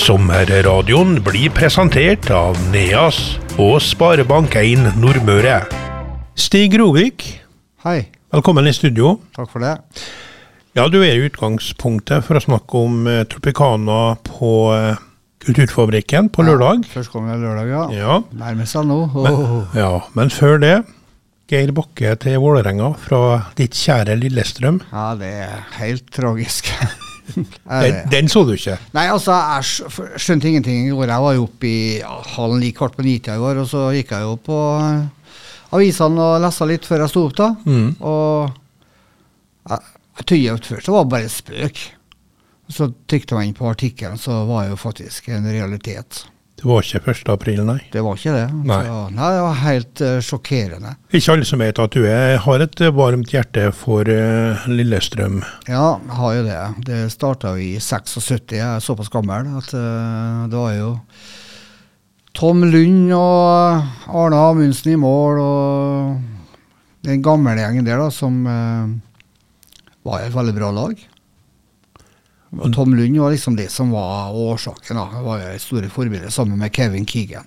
Sommerradioen blir presentert av Neas og Sparebank1 Nordmøre. Stig Rovik, Hei, velkommen i studio. takk for det. Ja, du er i utgangspunktet for å snakke om eh, Tropicana på eh, Kulturfabrikken på lørdag. Førstkommende lørdag, ja. Ja. Nærmer seg nå. Åh. ja, men før det, Geir Bakke til Vålerenga fra ditt kjære Lillestrøm. Ja, det er helt tragisk. Den, den så du ikke? Nei, altså, jeg skjønte ingenting i går. Jeg var jo oppe i halv ni, kvart på ni-tida i går, og så gikk jeg jo på eh, avisene og leste litt før jeg sto opp, da. Mm. Og jeg, jeg trodde ut først det var bare spøk. Så trykte jeg inn på artikkelen, så var det jo faktisk en realitet. Det var ikke 1. april, nei. Det var ikke det. Nei. Så, nei det var helt uh, sjokkerende. Ikke alle som vet at du er, har et eh, varmt hjerte for uh, Lillestrøm. Ja, jeg har jo det. Det starta i 76. Jeg er såpass gammel at uh, det var jo Tom Lund og Arne Amundsen i mål og den gamle gjengen der da, som var et veldig bra lag. Og Tom Lund var liksom det som var årsaken. da. Var jo store forbilder sammen med Kevin Keegan.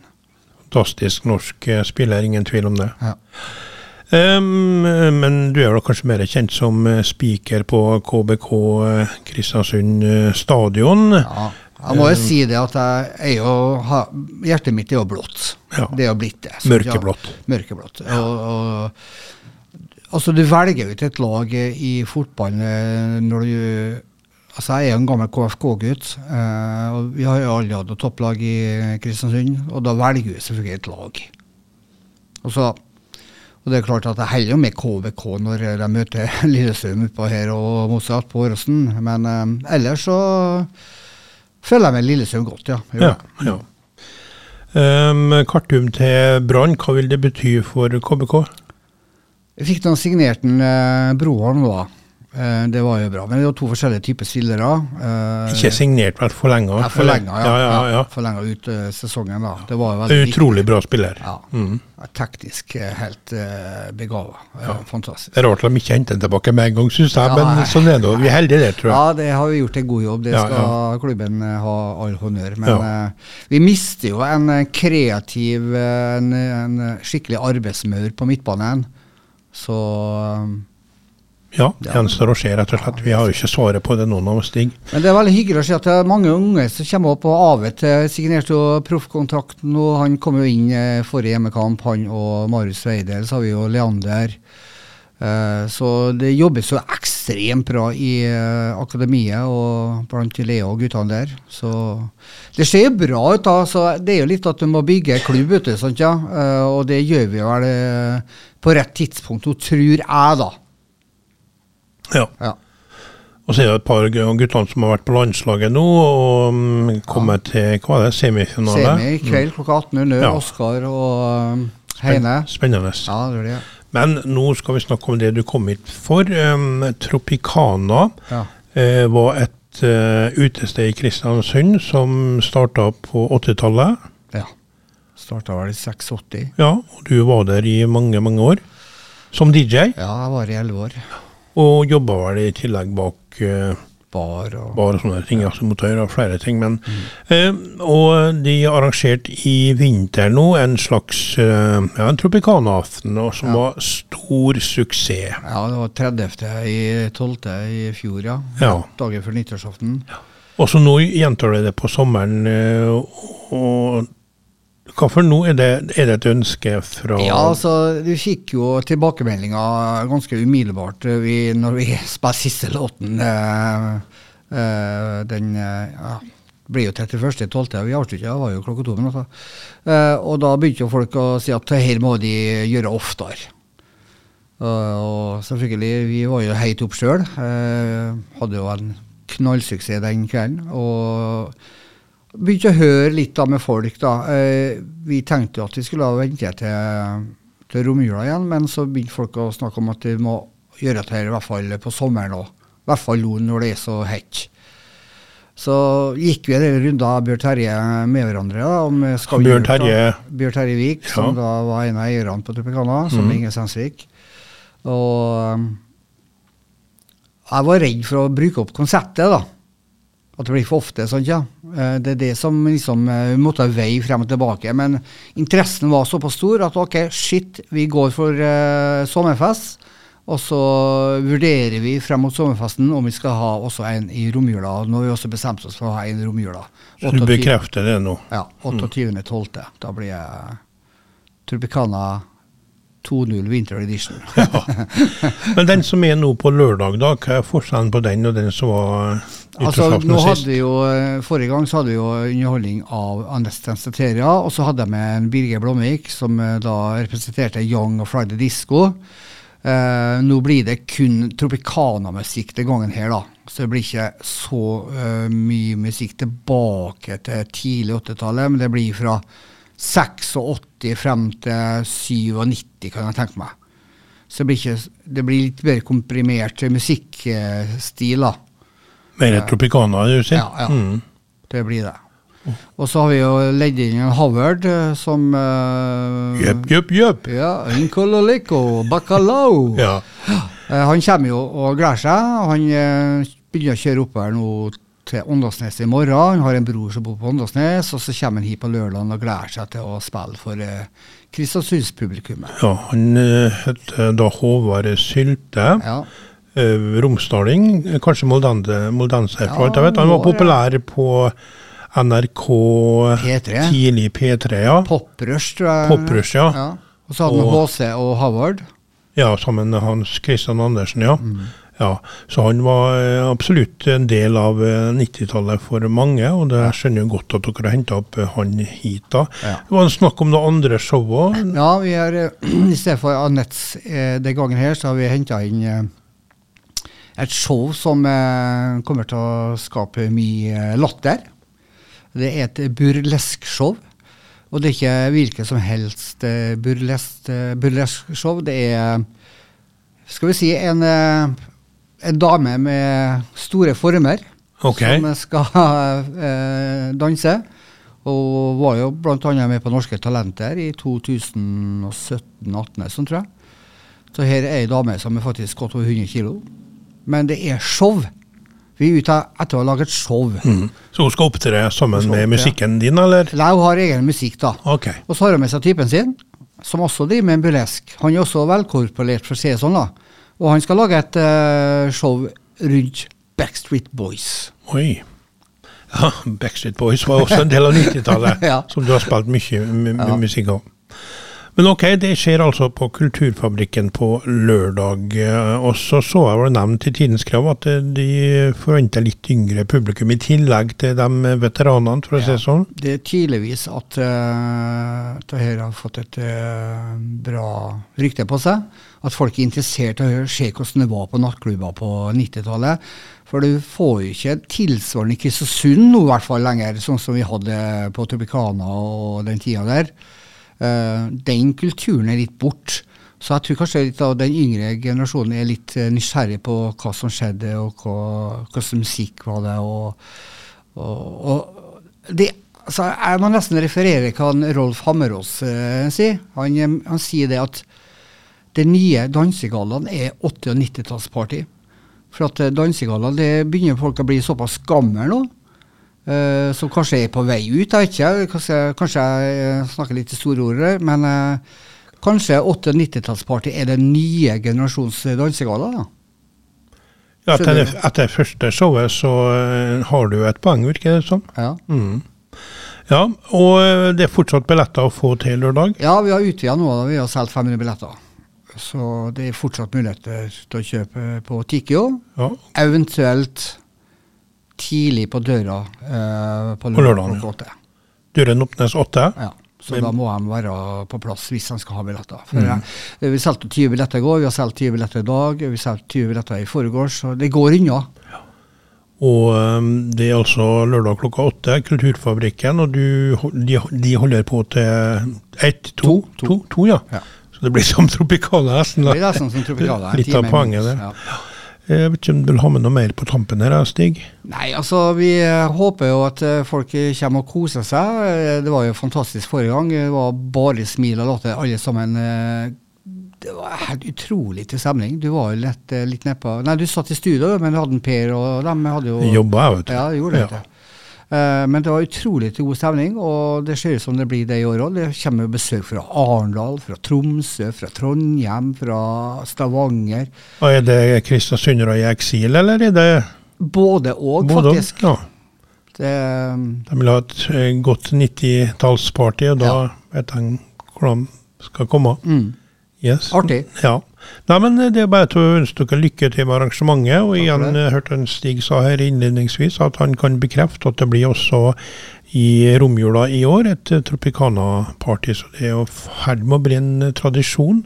Fantastisk norsk eh, spiller, ingen tvil om det. Ja. Um, men du er vel kanskje mer kjent som spiker speaker på KBK eh, Kristiansund eh, stadion. Ja. Jeg må jo si det at jeg jo, hjertet mitt er jo blått. Ja. Det er jo blitt det. Mørkeblått. ja. Mørkeblått. Og, og, altså, du velger ut et lag eh, i fotballen eh, når du Altså, jeg er jo en gammel KFK-gutt, eh, og vi har jo aldri hatt noe topplag i Kristiansund, og da velger vi selvfølgelig et lag. Og så og det er klart at jeg heller jo med KBK når de møter Lillestrøm utpå her og motsatt på Åråsen, men eh, ellers så føler jeg meg Lillestrøm godt, ja. Ja, ja. Um, Kartum til Brann, hva vil det bety for KBK? Jeg fikk da signert en eh, Broholm da. Eh, det var jo bra. Men det var to forskjellige typer spillere. Uh, Ikke signert, vel forlenga? ja, forlenga, ja. ja, ja, ja. Ut uh, sesongen, da. Det var veldig viktig. Utrolig bra spiller. Ja. Mm. Teknisk eh, helt uh, begava. Ja. Fantastisk. Det er rart de ikke henter den tilbake med en gang, syns jeg, men sånn er det. Vi er heldige der, tror jeg. Ja, det har vi gjort en god jobb. Det skal klubben eh, ha all honnør. Men eh, vi mister jo en eh, kreativ, eh, en, en skikkelig arbeidsmaur på midtbanen. Så eh, Ja, det gjenstår å se, rett og slett. Vi har jo ikke svaret på det, noen av oss, Stig. Men det er veldig hyggelig å se at det er mange unge som kommer opp og av og til signerte jo proffkontrakten. Og han kom jo inn eh, forrige hjemmekamp, han og Marius Weidel. Så har vi jo Leander. Eh, så det jobbes jo ekstremt bra i eh, akademiet og blant Leo og guttene der. Så det ser jo bra ut, da. Så det er jo litt at du må bygge klubb, vet du. Sant, ja? Og det gjør vi vel på rett tidspunkt, tror jeg, da. Ja. Ja. Og så er det et par gutter som har vært på landslaget nå, og mm, kommet til hva er det, semifinale. Semi i kveld klokka 18.00. Ja. Oskar og um, Heine. Spennende. Ja, det blir det. Men nå skal vi snakke om det du kom hit for. Um, Tropicana Ja. uh, var et uh, utested i Kristiansund som starta på 80-tallet. ja. Starta vel i 86. Ja, og du var der i mange, mange år. Som DJ, Ja, jeg var i 11 år. Og jobba vel i tillegg bak uh, Bar og bare sånne ting, altså motør og flere ting. Men, eh, og de arrangerte i vinter nå en slags uh, ja, en Tropicana-aften, som Ja. var stor suksess. Ja, det var 30. i 12. i fjor, ja. Ja. Dagen før nyttårsaften. Og så nå gjentar de det på sommeren. og Hvorfor nå? Er det, er det et ønske fra Ja, altså, vi fikk jo tilbakemeldinger ganske umiddelbart eh, vi, når vi spilte siste låten. Øh, øh, den ja, ble jo 31.12., vi avslutta, var jo klokka to. minutter. altså. eh, og da begynte jo folk å si at her må de gjøre oftere. Og, og selvfølgelig, vi var jo høyt opp sjøl. Uh, hadde jo en knallsuksess den kvelden. Og begynte å høre litt da med folk. da. Eh, vi tenkte jo at vi skulle vente til, til romjula igjen, men så begynte folk å snakke om at vi må gjøre dette her i hvert fall på sommeren òg. I hvert fall nå når det er så hett. Så gikk vi en del runder Bjørn Terje med hverandre. da, om skal Bjørn. Terje? Bjørn Terje Vik, som da var en av eierne på Tropicana, som mm. Inge Sensvik. Og um, jeg var redd for å bruke opp konseptet, da. At det blir for ofte. sånn, ja. Eh, Det er det som liksom eh, måtte veie frem og tilbake. Men interessen var såpass stor at ok, shit, vi går for uh, sommerfest. Og så vurderer vi frem mot sommerfesten om vi skal ha også en i romjula. Nå har vi også bestemt oss for å ha en i romjula. Så du bekrefter det nå? Ja. 28.12. Da blir jeg Tropicana 2.0 Winter Edition. Men den som er nå på lørdag, da, hva er forskjellen på den og den som var Altså, nå hadde jo, eh, Forrige gang så hadde vi jo underholdning av Anders Tenstateria, og så hadde jeg med en Birger Blomvik, som eh, da representerte Young og Friday Disco. Uh, nå blir det kun Tropicana-musikk den gangen her, da. Så det blir ikke så uh, mye musikk tilbake til tidlig 80-tallet, men det blir fra 86 frem til 97, kan jeg tenke meg. Så det blir, ikke, det blir litt mer komprimert musikkstil, da. Mer Tropicana, du sier? Ja, ja. Mm. Det blir det. Og så har vi jo ledd inn en Howard eh, som uh, jepp, jøp, jøp. Ja, Incololico, bacalao. Ja. Eh, han kommer jo og gleder seg. Han eh, begynner å kjøre oppover nå til Åndalsnes i morgen. Han har en bror som bor på Åndalsnes, og så kommer han hit på lørdag og gleder seg til å spille for Kristiansundspublikummet. ja. Han eh, heter da Håvard Sylte. Ja. Eh, romsdaling, eh, kanskje moldanse, moldanser. Ja. Han var populær på NRK P3. tidlig P3, ja. Poprush, tror jeg. Poprush, ja. ja. Og så hadde han HC og Howard. Ja, sammen med Hans Christian Andersen, ja. Mm. ja. Så han var eh, absolutt en del av eh, 90-tallet for mange, og det jeg skjønner jo godt at dere har henta opp han hit. da. Ja. Det var en snakk om noen andre show òg. Ja, vi har, i stedet for Anettes eh, den gangen her, så har vi henta inn eh, et show som eh, kommer til å skape mye eh, latter. Det er et burleskshow. Og det er ikke hvilket som helst eh, burlesk-show. burleskshow. Det er, skal vi si, en, eh, en dame med store former okay. som skal eh, danse. Og var jo bl.a. med på Norske Talenter i 2017-18, sånn tror jeg. Så her er ei dame som er faktisk godt over 100 kilo. Men det er show. Vi er ute etter å lage et show. Mm. Så hun skal opptre sammen med musikken din, eller? Nei, hun har egen musikk, da. Okay. Og så har hun med seg typen sin, som også driver med en burlesk. Han er også velkorporert, for å si det sånn. da. Og han skal lage et uh, show rundt Backstreet Boys. Oi. Ja, Backstreet Boys var også en del av 90-tallet, Ja. som du har spilt mye Ja. musikk av. Men ok, det skjer altså på Kulturfabrikken på lørdag. eh, Og så så jeg vel nevnt i Tidens Krav at eh, de forventer litt yngre publikum, i tillegg til de veteranene, for å si det sånn. Det er tydeligvis at uh, dette har fått et uh, bra rykte på seg. At folk er interessert i å se hvordan det var på nattklubber på 90-tallet. For du får jo ikke tilsvarende i Kristiansund nå i hvert fall lenger, sånn som vi hadde på Tropicana og den tida der. Eh, den kulturen er litt bort. Så jeg tror kanskje litt av den yngre generasjonen er litt eh, nysgjerrig på hva som skjedde, og hva, hva slags musikk var det. og og, og det, altså jeg må nesten referere hva Rolf Hammerås eh, sier. Han, eh, han sier det at det nye dansegallaen er 80- og 90-tallsparty. For at dansegallaen det begynner folk å bli såpass gamle nå. Eh, som kanskje er på vei ut, jeg vet ikke. Kanskje, kanskje jeg eh, snakker litt i store ord, her, men uh, kanskje 80- og 90-tallsparty er den nye generasjons dansegalla. da. Ja, etter, det, etter første showet så har du et poeng, virker det som. Ja. Mm. Ja, og det er fortsatt billetter å få til lørdag. Ja, vi har utvida nå. da. Vi har solgt 500 billetter. Så det er fortsatt muligheter til å kjøpe på Tikio. Ja, Eventuelt tidlig på døra eh, på På lørdag klokka åtte. Døren åpnes åtte. Ja. Så da må de være på plass hvis de skal ha billetter. For Mm. eh, Vi solgte 20 billetter i går, vi har solgt 20 billetter i dag, vi har solgt 20 billetter i forgårs, så det går unna. Og um, det er altså lørdag klokka åtte, Kulturfabrikken, og du, de, de holder på til ett, to, To, to. to, ja. Ja. Så det blir som Tropicana nesten. Det blir nesten som Tropicana. Litt av poenget der. Ja. Jeg vet ikke om du vil ha med noe mer på tampen her, Stig? Nei, altså vi eh, håper jo at eh, folk kommer og koser seg. Eh, Det var jo fantastisk forrige gang. Det var bare smil og latter alle sammen. Det var helt utrolig til stemning. Du var jo litt, litt nedpå Nei, du satt i studio, men du hadde en Per og dem hadde jo Jobba jeg, vet du. Ja, gjorde det. Eh, Men det var utrolig til god stemning, og det ser ut som det blir det i år òg. Det kommer besøk fra Arendal, fra Tromsø, fra Trondheim, fra Stavanger. Og Er det kristiansundere i eksil, eller er det Både og, faktisk. Ja. Det, De vil ha et eh, godt 90-tallsparty, og da Ja. vet de hvordan de skal komme. mm, Yes. artig. Ja. Nei, men eh, Det er bare til å ønske dere lykke til med arrangementet. Og igjen jeg hørte en Stig sa her innledningsvis at han kan bekrefte at det blir også i romjula i år et eh, Tropicana-party. Så det er jo ferd med å bli en eh, tradisjon.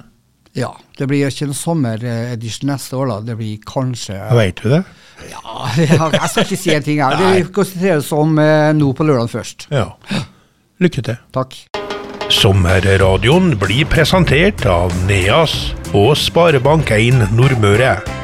Ja. Det blir ikke en sommeredition neste år, da. Det blir kanskje Vet du det? Ja, jeg skal ikke si en ting her. Vi konsentrerer oss om eh, nå på lørdag først. Ja. Lykke til. Takk. Sommerradioen blir presentert av NEAS og Sparebank1 Nordmøre.